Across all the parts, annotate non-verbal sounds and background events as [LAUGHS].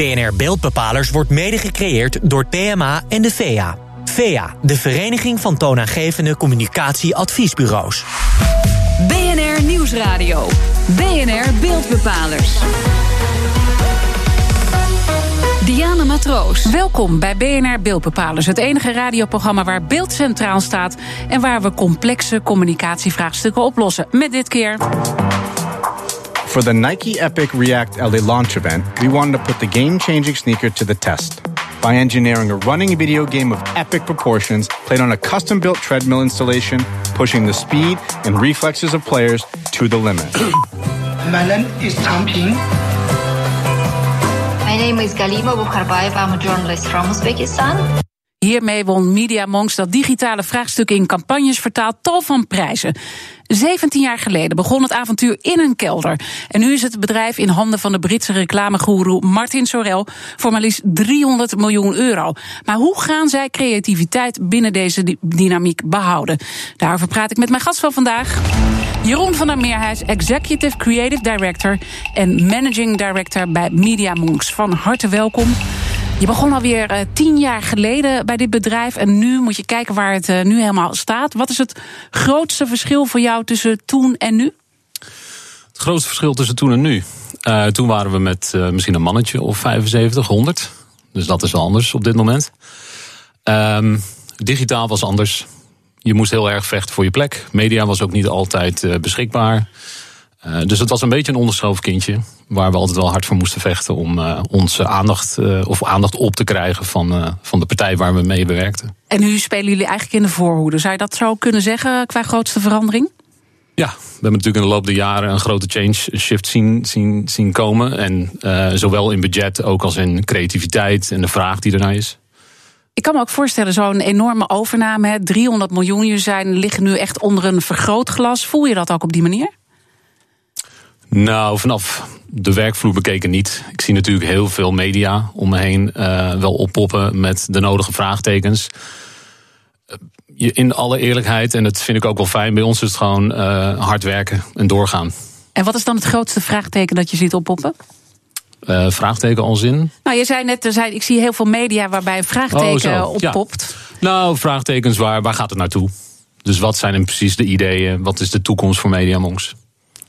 BNR Beeldbepalers wordt mede gecreëerd door PMA en de VEA. VEA, de Vereniging van Toonaangevende Communicatieadviesbureaus. BNR Nieuwsradio. BNR Beeldbepalers. Diana Matroos. Welkom bij BNR Beeldbepalers, het enige radioprogramma waar beeld centraal staat en waar we complexe communicatievraagstukken oplossen. Met dit keer. For the Nike Epic React LA launch event, we wanted to put the game changing sneaker to the test by engineering a running video game of epic proportions played on a custom built treadmill installation, pushing the speed and reflexes of players to the limit. [CLEARS THROAT] My name is Tang Ping. My name is Galima Bukharbayev. I'm a journalist from Uzbekistan. Hiermee won Media Monks dat digitale vraagstukken in campagnes vertaalt tal van prijzen. 17 jaar geleden begon het avontuur in een kelder. En nu is het bedrijf in handen van de Britse reclamegoeroe Martin Sorel voor maar liefst 300 miljoen euro. Maar hoe gaan zij creativiteit binnen deze dynamiek behouden? Daarover praat ik met mijn gast van vandaag. Jeroen van der Meerhuis, Executive Creative Director en Managing Director bij Media Monks. Van harte welkom. Je begon alweer uh, tien jaar geleden bij dit bedrijf. En nu moet je kijken waar het uh, nu helemaal staat. Wat is het grootste verschil voor jou tussen toen en nu? Het grootste verschil tussen toen en nu. Uh, toen waren we met misschien een mannetje of 75, 100. Dus dat is wel anders op dit moment. Um, digitaal was anders. Je moest heel erg vechten voor je plek. Media was ook niet altijd beschikbaar. Uh, dus het was een beetje een onderschoven kindje. Waar we altijd wel hard voor moesten vechten om uh, onze aandacht, uh, of aandacht op te krijgen van, van de partij waar we mee bewerkten. En nu spelen jullie eigenlijk in de voorhoede. Zou je dat zo kunnen zeggen qua grootste verandering? Ja, we hebben natuurlijk in de loop der jaren een grote change, een shift zien, zien, zien komen. En zowel in budget ook als in creativiteit en de vraag die ernaar is. Ik kan me ook voorstellen, zo'n enorme overname, 300 miljoen, zijn, liggen nu echt onder een vergrootglas. Voel je dat ook op die manier? Nou, vanaf de werkvloer bekeken niet. Ik zie natuurlijk heel veel media om me heen uh, wel oppoppen met de nodige vraagtekens. In alle eerlijkheid, en dat vind ik ook wel fijn, bij ons is het gewoon uh, hard werken en doorgaan. En wat is dan het grootste vraagteken dat je ziet oppoppen? Uh, vraagteken als in? Nou, je zei net, er zijn, ik zie heel veel media waarbij een vraagteken oh, oppopt. Ja. Nou, vraagtekens waar, waar gaat het naartoe? Dus wat zijn precies de ideeën? Wat is de toekomst voor Mediamonks?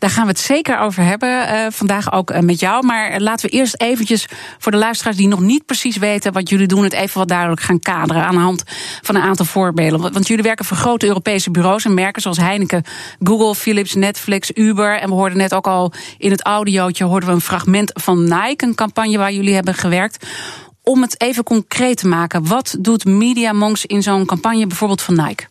Daar gaan we het zeker over hebben. Uh, vandaag ook uh, met jou. Maar laten we eerst eventjes voor de luisteraars die nog niet precies weten wat jullie doen, het even wat duidelijk gaan kaderen aan de hand van een aantal voorbeelden. Want jullie werken voor grote Europese bureaus en merken zoals Heineken, Google, Philips, Netflix, Uber. En we hoorden net ook al in het audiootje hoorden we een fragment van Nike, een campagne waar jullie hebben gewerkt. Om het even concreet te maken, wat doet Media Monks in zo'n campagne bijvoorbeeld van Nike?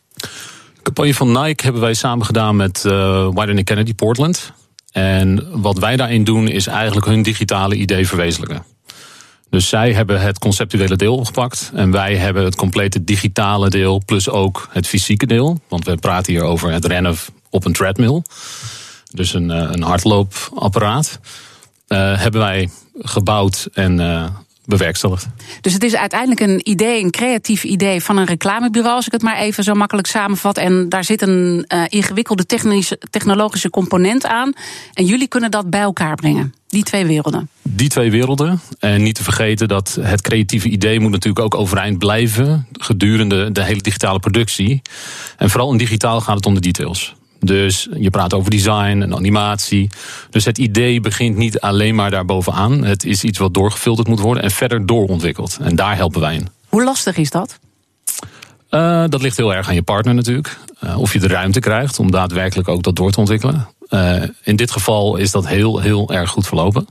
Campagne van Nike hebben wij samen gedaan met uh, Kennedy Portland. En wat wij daarin doen is eigenlijk hun digitale idee verwezenlijken. Dus zij hebben het conceptuele deel opgepakt. En wij hebben het complete digitale deel. Plus ook het fysieke deel. Want we praten hier over het rennen op een treadmill. Dus een, een hardloopapparaat. Uh, hebben wij gebouwd en bewerkstelligd. Dus het is uiteindelijk een idee, een creatief idee van een reclamebureau, als ik het maar even zo makkelijk samenvat. En daar zit een uh, ingewikkelde technologische component aan. En jullie kunnen dat bij elkaar brengen. Die twee werelden. Die twee werelden. En niet te vergeten dat het creatieve idee moet natuurlijk ook overeind blijven gedurende de hele digitale productie. En vooral in digitaal gaat het om de details. Dus je praat over design en animatie. Dus het idee begint niet alleen maar daarbovenaan. Het is iets wat doorgefilterd moet worden en verder doorontwikkeld. En daar helpen wij in. Hoe lastig is dat? Uh, dat ligt heel erg aan je partner natuurlijk. Uh, of je de ruimte krijgt om daadwerkelijk ook dat door te ontwikkelen. Uh, in dit geval is dat heel, heel erg goed verlopen.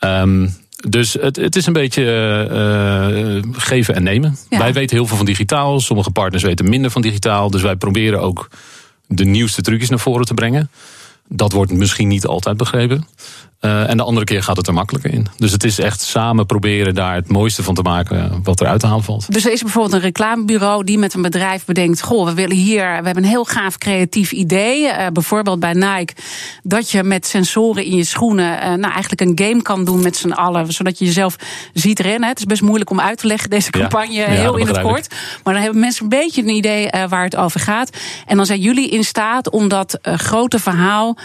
Um, dus het, het is een beetje geven en nemen. Ja. Wij weten heel veel van digitaal. Sommige partners weten minder van digitaal. Dus wij proberen ook de nieuwste trucjes naar voren te brengen. Dat wordt misschien niet altijd begrepen. Uh, en de andere keer gaat het er makkelijker in. Dus het is echt samen proberen daar het mooiste van te maken wat eruit te halen valt. Dus er is bijvoorbeeld een reclamebureau die met een bedrijf bedenkt: Goh, we willen hier, we hebben een heel gaaf creatief idee. Uh, bijvoorbeeld bij Nike, dat je met sensoren in je schoenen uh, nou eigenlijk een game kan doen met z'n allen, zodat je jezelf ziet rennen. Het is best moeilijk om uit te leggen, deze campagne, ja, heel in het kort. Maar dan hebben mensen een beetje een idee waar het over gaat. En dan zijn jullie in staat om dat grote verhaal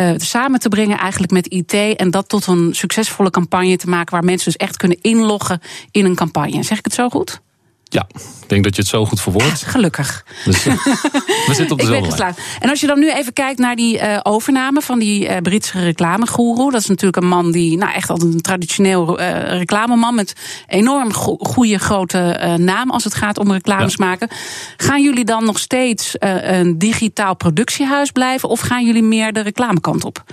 uh, samen te brengen eigenlijk met IT en dat tot een succesvolle campagne te maken waar mensen dus echt kunnen inloggen in een campagne. Zeg ik het zo goed? Ja, ik denk dat je het zo goed verwoordt. Gelukkig. Dus, uh, we zitten op [LAUGHS] dezelfde lijn. En als je dan nu even kijkt naar die uh, overname van die uh, Britse reclamegoeroe. Dat is natuurlijk een man die, nou echt al een traditioneel reclameman met enorm go goede grote naam als het gaat om reclames ja. maken. Gaan jullie dan nog steeds een digitaal productiehuis blijven of gaan jullie meer de reclamekant op?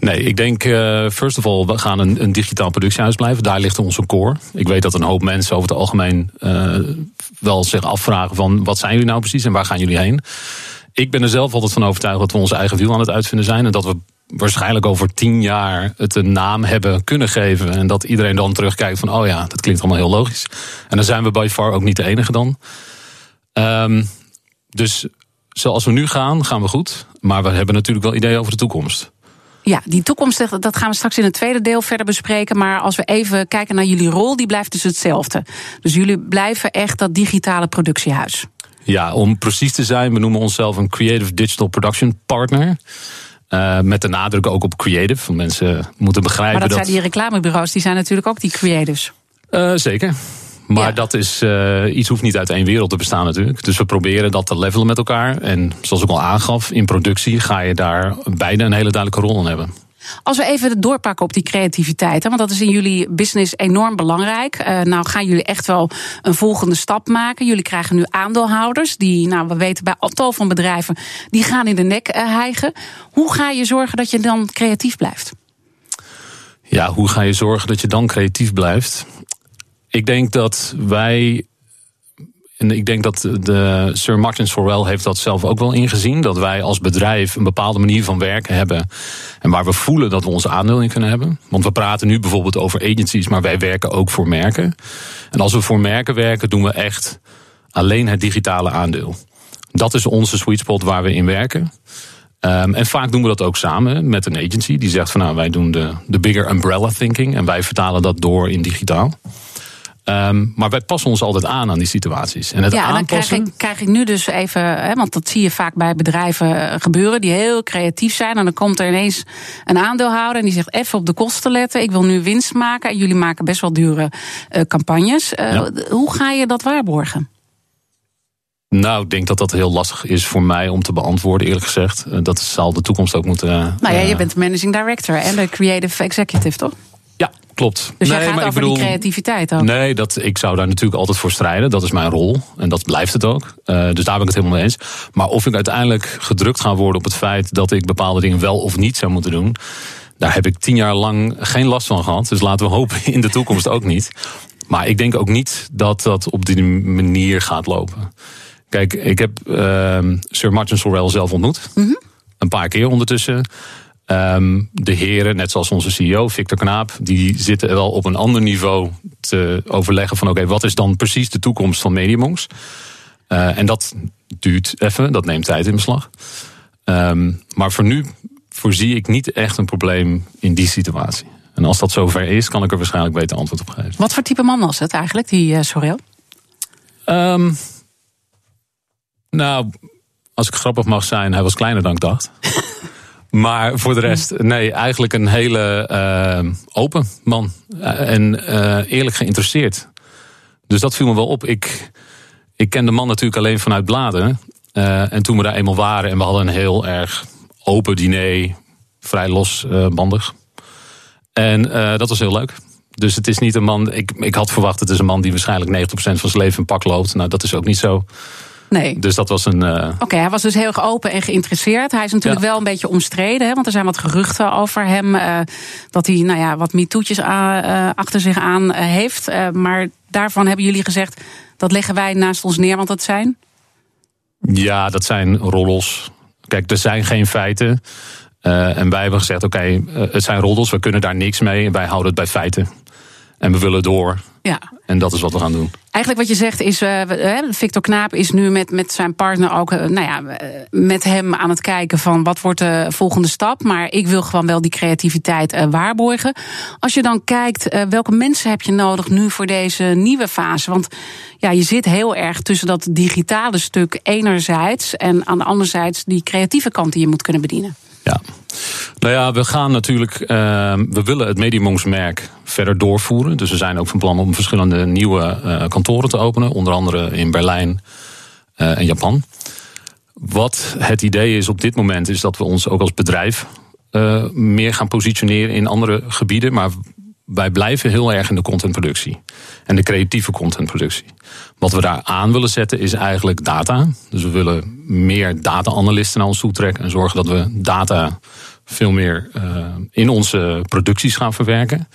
Nee, ik denk, uh, first of all, we gaan een, een, digitaal productiehuis blijven. Daar ligt onze core. Ik weet dat een hoop mensen over het algemeen uh, wel zich afvragen van... wat zijn jullie nou precies en waar gaan jullie heen? Ik ben er zelf altijd van overtuigd dat we onze eigen wiel aan het uitvinden zijn... en dat we waarschijnlijk over tien jaar het een naam hebben kunnen geven... en dat iedereen dan terugkijkt van, oh ja, dat klinkt allemaal heel logisch. En dan zijn we by far ook niet de enige dan. Um, dus zoals we nu gaan, gaan we goed. Maar we hebben natuurlijk wel ideeën over de toekomst. Ja, die toekomst, dat gaan we straks in het tweede deel verder bespreken. Maar als we even kijken naar jullie rol, die blijft dus hetzelfde. Dus jullie blijven echt dat digitale productiehuis. Ja, om precies te zijn, we noemen onszelf een Creative Digital Production Partner. Uh, met de nadruk ook op creative. Mensen moeten begrijpen. Maar dat, dat zijn die reclamebureaus, die zijn natuurlijk ook die creatives. Uh, zeker. Maar ja. dat is uh, iets hoeft niet uit één wereld te bestaan natuurlijk. Dus we proberen dat te levelen met elkaar. En zoals ik al aangaf, in productie ga je daar beide een hele duidelijke rol in hebben. Als we even doorpakken op die creativiteit, want dat is in jullie business enorm belangrijk. Uh, nou gaan jullie echt wel een volgende stap maken. Jullie krijgen nu aandeelhouders, die, nou we weten bij tal van bedrijven, die gaan in de nek uh, hijgen. Hoe ga je zorgen dat je dan creatief blijft? Ja, hoe ga je zorgen dat je dan creatief blijft? Ik denk dat wij. En ik denk dat de Sir Martin Sorrell heeft dat zelf ook wel ingezien. Dat wij als bedrijf een bepaalde manier van werken hebben. En waar we voelen dat we onze aandeel in kunnen hebben. Want we praten nu bijvoorbeeld over agencies, maar wij werken ook voor merken. En als we voor merken werken, doen we echt alleen het digitale aandeel. Dat is onze sweet spot waar we in werken. Um, en vaak doen we dat ook samen met een agency die zegt van nou wij doen de, de bigger umbrella thinking en wij vertalen dat door in digitaal. Um, maar wij passen ons altijd aan aan die situaties. En het ja, aanpassen... dan krijg ik, krijg ik nu dus even, hè, want dat zie je vaak bij bedrijven eh, gebeuren die heel creatief zijn. En dan komt er ineens een aandeelhouder en die zegt even op de kosten letten. Ik wil nu winst maken. En jullie maken best wel dure uh, campagnes. Uh, ja. Hoe ga je dat waarborgen? Nou, ik denk dat dat heel lastig is voor mij om te beantwoorden, eerlijk gezegd. Dat zal de toekomst ook moeten. Nou ja, je bent de managing director en de creative executive, toch? Klopt. Dus nee, jij gaat maar over ik bedoel, die creativiteit ook? Nee, dat, ik zou daar natuurlijk altijd voor strijden. Dat is mijn rol. En dat blijft het ook. Uh, dus daar ben ik het helemaal mee eens. Maar of ik uiteindelijk gedrukt ga worden op het feit... dat ik bepaalde dingen wel of niet zou moeten doen... daar heb ik tien jaar lang geen last van gehad. Dus laten we hopen in de toekomst ook niet. Maar ik denk ook niet dat dat op die manier gaat lopen. Kijk, ik heb uh, Sir Martin Sorrell zelf ontmoet. Mm -hmm. Een paar keer ondertussen. Um, de heren, net zoals onze CEO Victor Knaap, die zitten wel op een ander niveau te overleggen van oké, okay, wat is dan precies de toekomst van Mediamonks? Uh, en dat duurt even, dat neemt tijd in beslag. Um, maar voor nu voorzie ik niet echt een probleem in die situatie. En als dat zover is, kan ik er waarschijnlijk beter antwoord op geven. Wat voor type man was het eigenlijk, die uh, Sorel? Um, nou, als ik grappig mag zijn, hij was kleiner dan ik dacht. [LAUGHS] Maar voor de rest, nee, eigenlijk een hele uh, open man. Uh, en uh, eerlijk geïnteresseerd. Dus dat viel me wel op. Ik, ik ken de man natuurlijk alleen vanuit bladen. en toen we daar eenmaal waren en we hadden een heel erg open diner, vrij losbandig. en dat was heel leuk. Dus het is niet een man. Ik, ik had verwacht, het is een man die waarschijnlijk 90% van zijn leven in pak loopt. Nou, dat is ook niet zo. Nee. Dus dat was een. Uh... Oké, okay, hij was dus heel erg open en geïnteresseerd. Hij is natuurlijk ja. wel een beetje omstreden, hè, want er zijn wat geruchten over hem. Uh, dat hij, nou ja, wat MeToo'tjes uh, achter zich aan heeft. maar daarvan hebben jullie gezegd, dat leggen wij naast ons neer, want dat zijn. Ja, dat zijn roddels. Kijk, er zijn geen feiten. en wij hebben gezegd, oké, okay, het zijn roddels, we kunnen daar niks mee. En wij houden het bij feiten. En we willen door. Ja. En dat is wat we gaan doen. Eigenlijk wat je zegt is, uh, Victor Knaap is nu met, met zijn partner ook, uh, nou ja, met hem aan het kijken van wat wordt de volgende stap. Maar ik wil gewoon wel die creativiteit waarborgen. Als je dan kijkt, welke mensen heb je nodig nu voor deze nieuwe fase? Want ja, je zit heel erg tussen dat digitale stuk enerzijds en aan de anderzijds die creatieve kant die je moet kunnen bedienen. Ja. Nou ja, we gaan natuurlijk. Uh, we willen het Mediamonks merk verder doorvoeren. Dus we zijn ook van plan om verschillende nieuwe uh, kantoren te openen. Onder andere in Berlijn uh, en Japan. Wat het idee is op dit moment, is dat we ons ook als bedrijf meer gaan positioneren in andere gebieden. Maar wij blijven heel erg in de contentproductie. En de creatieve contentproductie. Wat we daar aan willen zetten is eigenlijk data. Dus we willen meer data-analysten naar ons toe trekken. En zorgen dat we data veel meer uh, in onze producties gaan verwerken.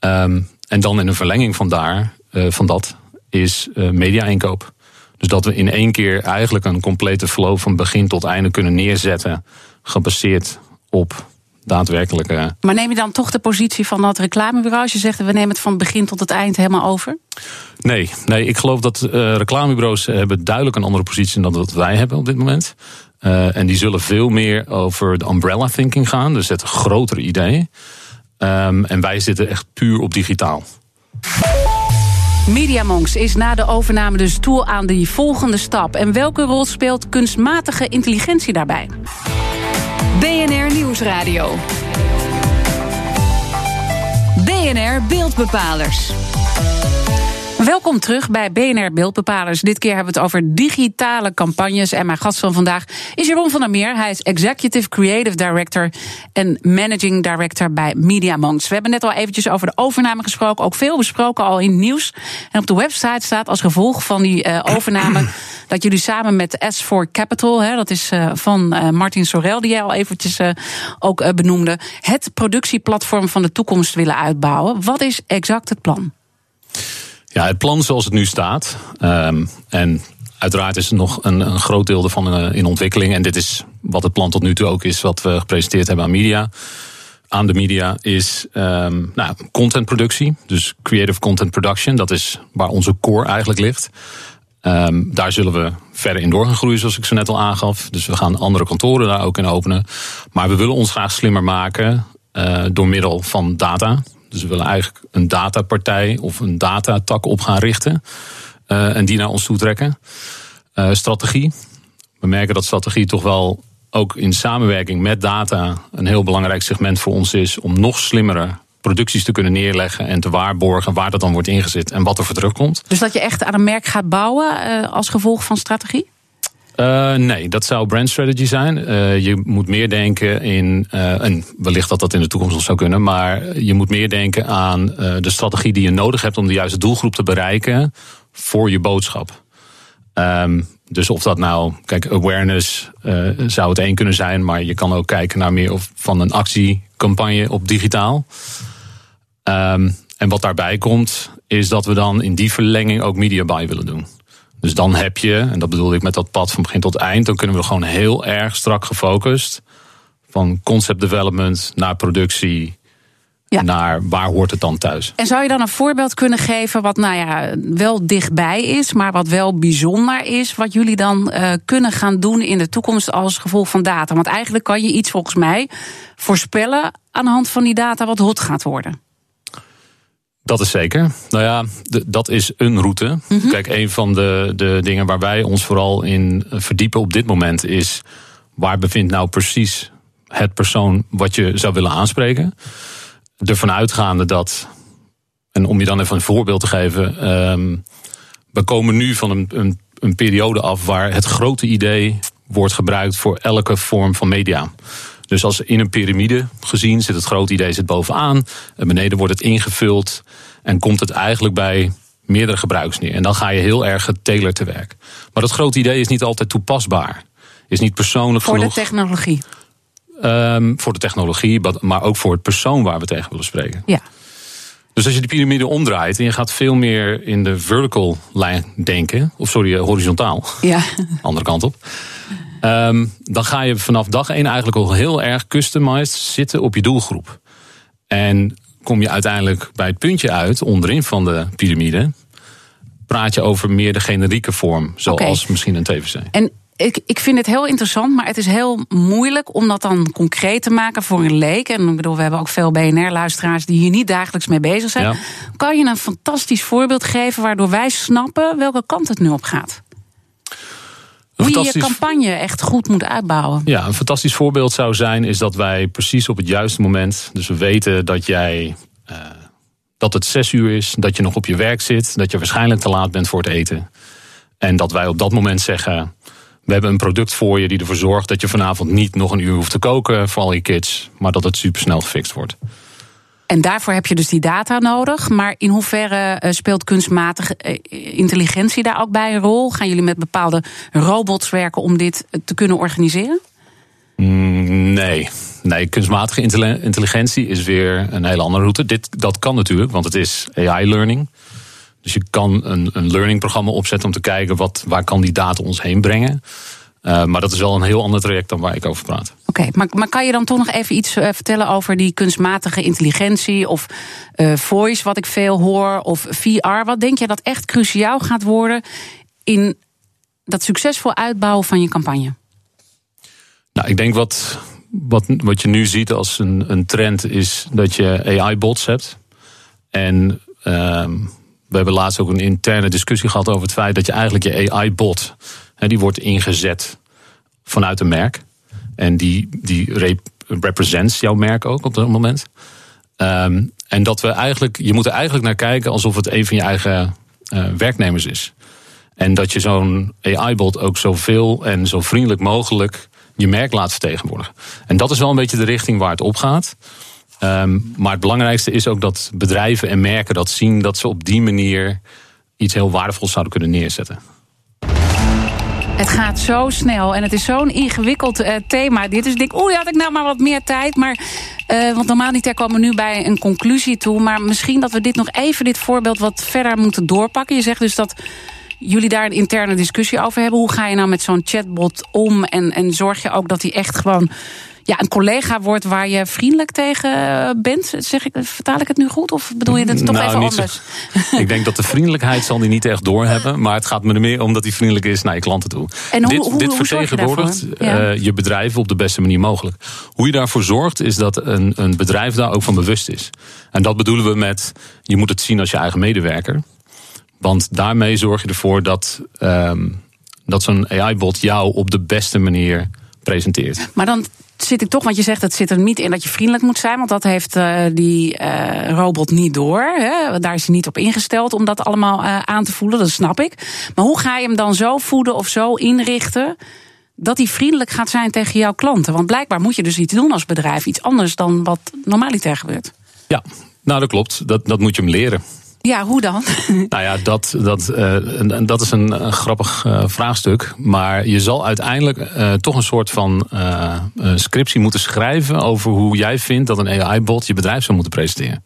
Um, en dan in een verlenging van daar, uh, van dat, is uh, media-inkoop. Dus dat we in één keer eigenlijk een complete flow van begin tot einde kunnen neerzetten. Gebaseerd op daadwerkelijke. Maar neem je dan toch de positie van dat reclamebureau? Als je zegt we nemen het van begin tot het eind helemaal over? Nee, nee ik geloof dat uh, reclamebureaus hebben duidelijk een andere positie dan dat wij hebben op dit moment. Uh, en die zullen veel meer over de umbrella thinking gaan, dus het grotere idee. Um, en wij zitten echt puur op digitaal. Mediamonks is na de overname dus toe aan die volgende stap. En welke rol speelt kunstmatige intelligentie daarbij? BNR Nieuwsradio. BNR Beeldbepalers. Welkom terug bij BNR Beeldbepalers. Dit keer hebben we het over digitale campagnes. En mijn gast van vandaag is Jeroen van der Meer. Hij is Executive Creative Director en Managing Director bij Media Monks. We hebben net al eventjes over de overname gesproken. Ook veel besproken al in het nieuws. En op de website staat als gevolg van die uh, overname... [CLEARS THROAT] dat jullie samen met S4 Capital, hè, dat is uh, van uh, Martin Sorel... die jij al eventjes ook benoemde... het productieplatform van de toekomst willen uitbouwen. Wat is exact het plan? Ja, het plan zoals het nu staat. Um, en uiteraard is er nog een, een groot deel ervan uh, in ontwikkeling. En dit is wat het plan tot nu toe ook is, wat we gepresenteerd hebben aan media. Aan de media is um, nou, contentproductie. Dus creative content production. Dat is waar onze core eigenlijk ligt. Um, daar zullen we verder in door gaan groeien, zoals ik zo net al aangaf. Dus we gaan andere kantoren daar ook in openen. Maar we willen ons graag slimmer maken uh, door middel van data. Dus we willen eigenlijk een datapartij of een datatak op gaan richten. Uh, en die naar ons toe trekken. Uh, strategie. We merken dat strategie toch wel ook in samenwerking met data een heel belangrijk segment voor ons is om nog slimmere producties te kunnen neerleggen en te waarborgen waar dat dan wordt ingezet en wat er voor terugkomt. Dus dat je echt aan een merk gaat bouwen uh, als gevolg van strategie? Uh, nee, dat zou brand strategy zijn. Uh, je moet meer denken in, uh, en wellicht dat dat in de toekomst nog zou kunnen, maar je moet meer denken aan de strategie die je nodig hebt om de juiste doelgroep te bereiken voor je boodschap. Um, dus of dat nou, kijk, awareness zou het één kunnen zijn, maar je kan ook kijken naar meer of van een actiecampagne op digitaal. Um, en wat daarbij komt, is dat we dan in die verlenging ook media buy willen doen. Dus dan heb je, en dat bedoelde ik met dat pad van begin tot eind, dan kunnen we gewoon heel erg strak gefocust van concept development naar productie. Ja. Naar waar hoort het dan thuis? En zou je dan een voorbeeld kunnen geven wat nou ja, wel dichtbij is, maar wat wel bijzonder is, wat jullie dan uh, kunnen gaan doen in de toekomst als gevolg van data? Want eigenlijk kan je iets volgens mij voorspellen aan de hand van die data wat hot gaat worden. Dat is zeker. Nou ja, dat is een route. Mm -hmm. Kijk, een van de, de dingen waar wij ons vooral in verdiepen op dit moment is waar bevindt nou precies het persoon wat je zou willen aanspreken. Ervan uitgaande dat, en om je dan even een voorbeeld te geven, um, we komen nu van een, een, een periode af waar het grote idee wordt gebruikt voor elke vorm van media. Dus als in een piramide gezien zit het grote idee zit bovenaan. En beneden wordt het ingevuld. En komt het eigenlijk bij meerdere gebruikers neer. En dan ga je heel erg getailored te werk. Maar dat grote idee is niet altijd toepasbaar. Is niet persoonlijk voor genoeg. Voor de technologie. Um, voor de technologie, maar ook voor het persoon waar we tegen willen spreken. Ja. Dus als je de piramide omdraait en je gaat veel meer in de vertical lijn denken, of sorry, horizontaal, ja. [LAUGHS] andere kant op. Um, dan ga je vanaf dag één eigenlijk al heel erg customized zitten op je doelgroep. En kom je uiteindelijk bij het puntje uit, onderin van de piramide, praat je over meer de generieke vorm, zoals okay. misschien een TVC. En ik, ik vind het heel interessant, maar het is heel moeilijk om dat dan concreet te maken voor een leek. En ik bedoel, we hebben ook veel BNR-luisteraars die hier niet dagelijks mee bezig zijn. Ja. Kan je een fantastisch voorbeeld geven waardoor wij snappen welke kant het nu op gaat? Hoe je campagne echt goed moet uitbouwen. Ja, een fantastisch voorbeeld zou zijn is dat wij precies op het juiste moment, dus we weten dat jij eh, dat het zes uur is, dat je nog op je werk zit, dat je waarschijnlijk te laat bent voor het eten. En dat wij op dat moment zeggen: we hebben een product voor je die ervoor zorgt dat je vanavond niet nog een uur hoeft te koken voor al je kids, maar dat het supersnel gefixt wordt. En daarvoor heb je dus die data nodig. Maar in hoeverre eh, speelt kunstmatige eh, intelligentie daar ook bij een rol? Gaan jullie met bepaalde robots werken om dit eh, te kunnen organiseren? Mm, Nee. Nee, kunstmatige intelli- intelligentie is weer een hele andere route. Dit, dat kan natuurlijk, want het is AI-learning. Dus je kan een, een learning-programma opzetten om te kijken wat, waar kan die data ons heen brengen. Uh, maar dat is wel een heel ander traject dan waar ik over praat. Oké, maar, maar kan je dan toch nog even iets uh, vertellen over die kunstmatige intelligentie of uh, voice, wat ik veel hoor, of VR? Wat denk je dat echt cruciaal gaat worden in dat succesvol uitbouwen van je campagne? Nou, ik denk wat, wat, wat je nu ziet als een, een trend is dat je AI-bots hebt. En uh, we hebben laatst ook een interne discussie gehad over het feit dat je eigenlijk je AI-bot, die wordt ingezet vanuit een merk. En die, die rep represents jouw merk ook op dat moment. Um, en dat we eigenlijk, je moet er eigenlijk naar kijken alsof het een van je eigen uh, werknemers is. En dat je zo'n AI-bot ook zoveel en zo vriendelijk mogelijk je merk laat vertegenwoordigen. En dat is wel een beetje de richting waar het op gaat. Um, maar het belangrijkste is ook dat bedrijven en merken dat zien dat ze op die manier iets heel waardevols zouden kunnen neerzetten. Het gaat zo snel en het is zo'n ingewikkeld uh, thema. Dit is ik denk, oeh, had ik nou maar wat meer tijd. Maar, uh, want normaal niet komen we nu bij een conclusie toe. Maar misschien dat we dit nog even, dit voorbeeld, wat verder moeten doorpakken. Je zegt dus dat jullie daar een interne discussie over hebben. Hoe ga je nou met zo'n chatbot om? En, en zorg je ook dat hij echt gewoon ja, een collega wordt waar je vriendelijk tegen bent? Zeg ik, vertaal ik het nu goed? Of bedoel je het toch nou, even anders? Zo. ik denk dat de vriendelijkheid zal die niet echt doorhebben. Maar het gaat me er meer om dat hij vriendelijk is naar je klanten toe. En hoe, dit hoe, dit vertegenwoordigt je, ja. uh, je bedrijf op de beste manier mogelijk. Hoe je daarvoor zorgt is dat een, een bedrijf daar ook van bewust is. En dat bedoelen we met, je moet het zien als je eigen medewerker. Want daarmee zorg je ervoor dat, um, dat zo'n AI-bot jou op de beste manier presenteert. Maar dan zit ik toch, want je zegt het zit er niet in dat je vriendelijk moet zijn, want dat heeft uh, die uh, robot niet door. Hè? Daar is hij niet op ingesteld om dat allemaal uh, aan te voelen, dat snap ik. Maar hoe ga je hem dan zo voeden of zo inrichten dat hij vriendelijk gaat zijn tegen jouw klanten? Want blijkbaar moet je dus iets doen als bedrijf, iets anders dan wat normaliter gebeurt. Ja, nou dat klopt. Dat, dat moet je hem leren. Ja, hoe dan? [LAUGHS] Nou ja, dat, dat, uh, dat is een, een grappig uh, vraagstuk. Maar je zal uiteindelijk uh, toch een soort van scriptie moeten schrijven over hoe jij vindt dat een AI-bot je bedrijf zou moeten presenteren.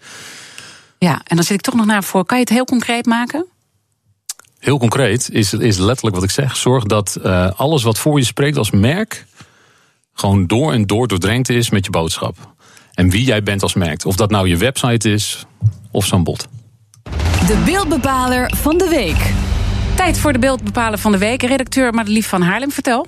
Ja, en dan zit ik toch nog naar voor. Kan je het heel concreet maken? Heel concreet is, is letterlijk wat ik zeg. Zorg dat alles wat voor je spreekt als merk gewoon door en door doordrenkt is met je boodschap. En wie jij bent als merk. Of dat nou je website is of zo'n bot. De beeldbepaler van de week. Tijd voor de beeldbepaler van de week. Redacteur Madelief van Haarlem, vertel.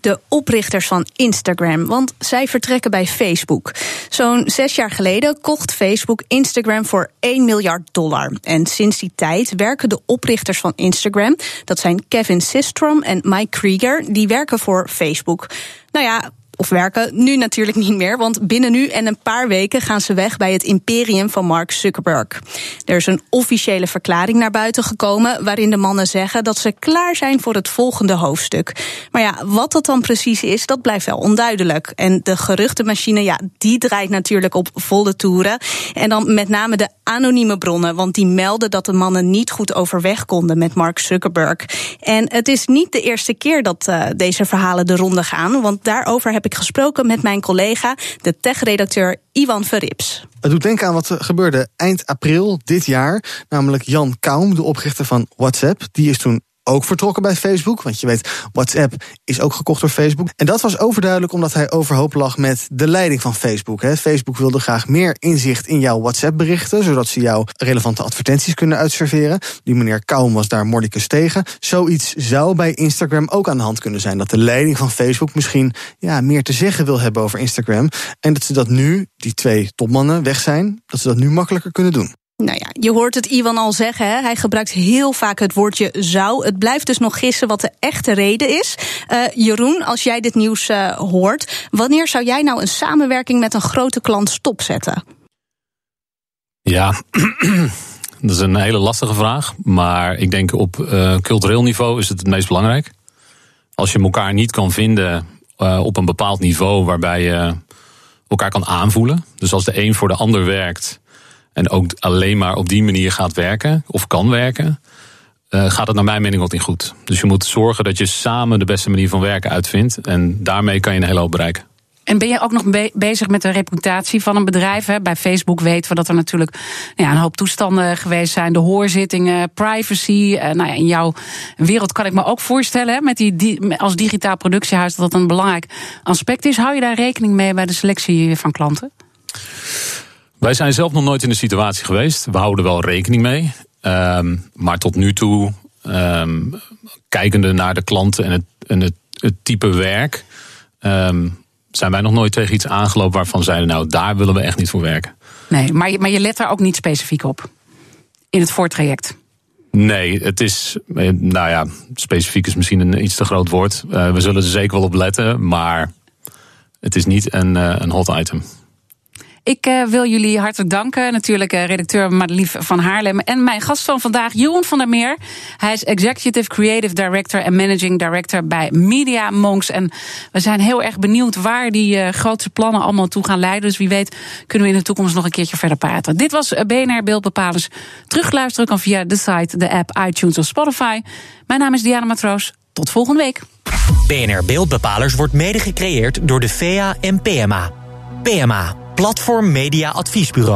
De oprichters van Instagram, want zij vertrekken bij Facebook. Zo'n zes jaar geleden kocht Facebook Instagram voor 1 miljard dollar. En sinds die tijd werken de oprichters van Instagram, dat zijn Kevin Systrom en Mike Krieger, die werken voor Facebook. Nou ja, of werken. Nu natuurlijk niet meer, want binnen nu en een paar weken gaan ze weg bij het imperium van Mark Zuckerberg. Er is een officiële verklaring naar buiten gekomen waarin de mannen zeggen dat ze klaar zijn voor het volgende hoofdstuk. Maar ja, wat dat dan precies is, dat blijft wel onduidelijk. En de geruchtenmachine, ja, die draait natuurlijk op volle toeren. En dan met name de anonieme bronnen, want die melden dat de mannen niet goed overweg konden met Mark Zuckerberg. En het is niet de eerste keer dat uh, deze verhalen de ronde gaan, want daarover heb ik gesproken met mijn collega, de tech-redacteur Ivan Verrips. Het doet denken aan wat er gebeurde eind april dit jaar. Namelijk Jan Kaum, de oprichter van WhatsApp. Die is toen ook vertrokken bij Facebook. Want je weet, WhatsApp is ook gekocht door Facebook. En dat was overduidelijk omdat hij overhoop lag met de leiding van Facebook. Facebook wilde graag meer inzicht in jouw WhatsApp-berichten, zodat ze jouw relevante advertenties kunnen uitserveren. Die meneer Kaum was daar mordicus tegen. Zoiets zou bij Instagram ook aan de hand kunnen zijn. Dat de leiding van Facebook misschien ja, meer te zeggen wil hebben over Instagram. En dat ze dat nu, die twee topmannen weg zijn, dat ze dat nu makkelijker kunnen doen. Nou ja, je hoort het Iwan al zeggen. Hè? Hij gebruikt heel vaak het woordje zou. Het blijft dus nog gissen wat de echte reden is. Uh, Jeroen, als jij dit nieuws uh, hoort, wanneer zou jij nou een samenwerking met een grote klant stopzetten? Ja, [CLEARS THROAT] dat is een hele lastige vraag. Maar ik denk op uh, cultureel niveau is het het meest belangrijk. Als je elkaar niet kan vinden op een bepaald niveau waarbij je elkaar kan aanvoelen. Dus als de een voor de ander werkt en ook alleen maar op die manier gaat werken of kan werken, uh, gaat het naar mijn mening wat niet goed. Dus je moet zorgen dat je samen de beste manier van werken uitvindt. En daarmee kan je een hele hoop bereiken. En ben je ook nog be bezig met de reputatie van een bedrijf? Hè? Bij Facebook weten we dat er natuurlijk nou ja, een hoop toestanden geweest zijn. De hoorzittingen, privacy. Uh, nou ja, in jouw wereld kan ik me ook voorstellen, hè, met die, die, als digitaal productiehuis, dat dat een belangrijk aspect is. Hou je daar rekening mee bij de selectie van klanten? Wij zijn zelf nog nooit in de situatie geweest. We houden wel rekening mee. Um, maar tot nu toe, um, kijkende naar de klanten en het, en het, het type werk, um, zijn wij nog nooit tegen iets aangelopen waarvan zeiden, nou daar willen we echt niet voor werken. Nee, maar je, maar je let daar ook niet specifiek op in het voortraject. Nee, het is, eh, nou ja, specifiek is misschien een iets te groot woord. Uh, we zullen er zeker wel op letten, maar het is niet een, uh, een hot item. Ik uh, wil jullie hartelijk danken. Natuurlijk uh, redacteur Madelief van Haarlem. En mijn gast van vandaag, Jeroen van der Meer. Hij is Executive Creative Director en Managing Director bij Media Monks. En we zijn heel erg benieuwd waar die uh, grootste plannen allemaal toe gaan leiden. Dus wie weet kunnen we in de toekomst nog een keertje verder praten. Dit was BNR Beeldbepalers. Terugluisteren kan via de site, de app, iTunes of Spotify. Mijn naam is Diana Matroos. Tot volgende week. BNR Beeldbepalers wordt mede gecreëerd door de VEA en PMA. PMA Platform Media Adviesbureau.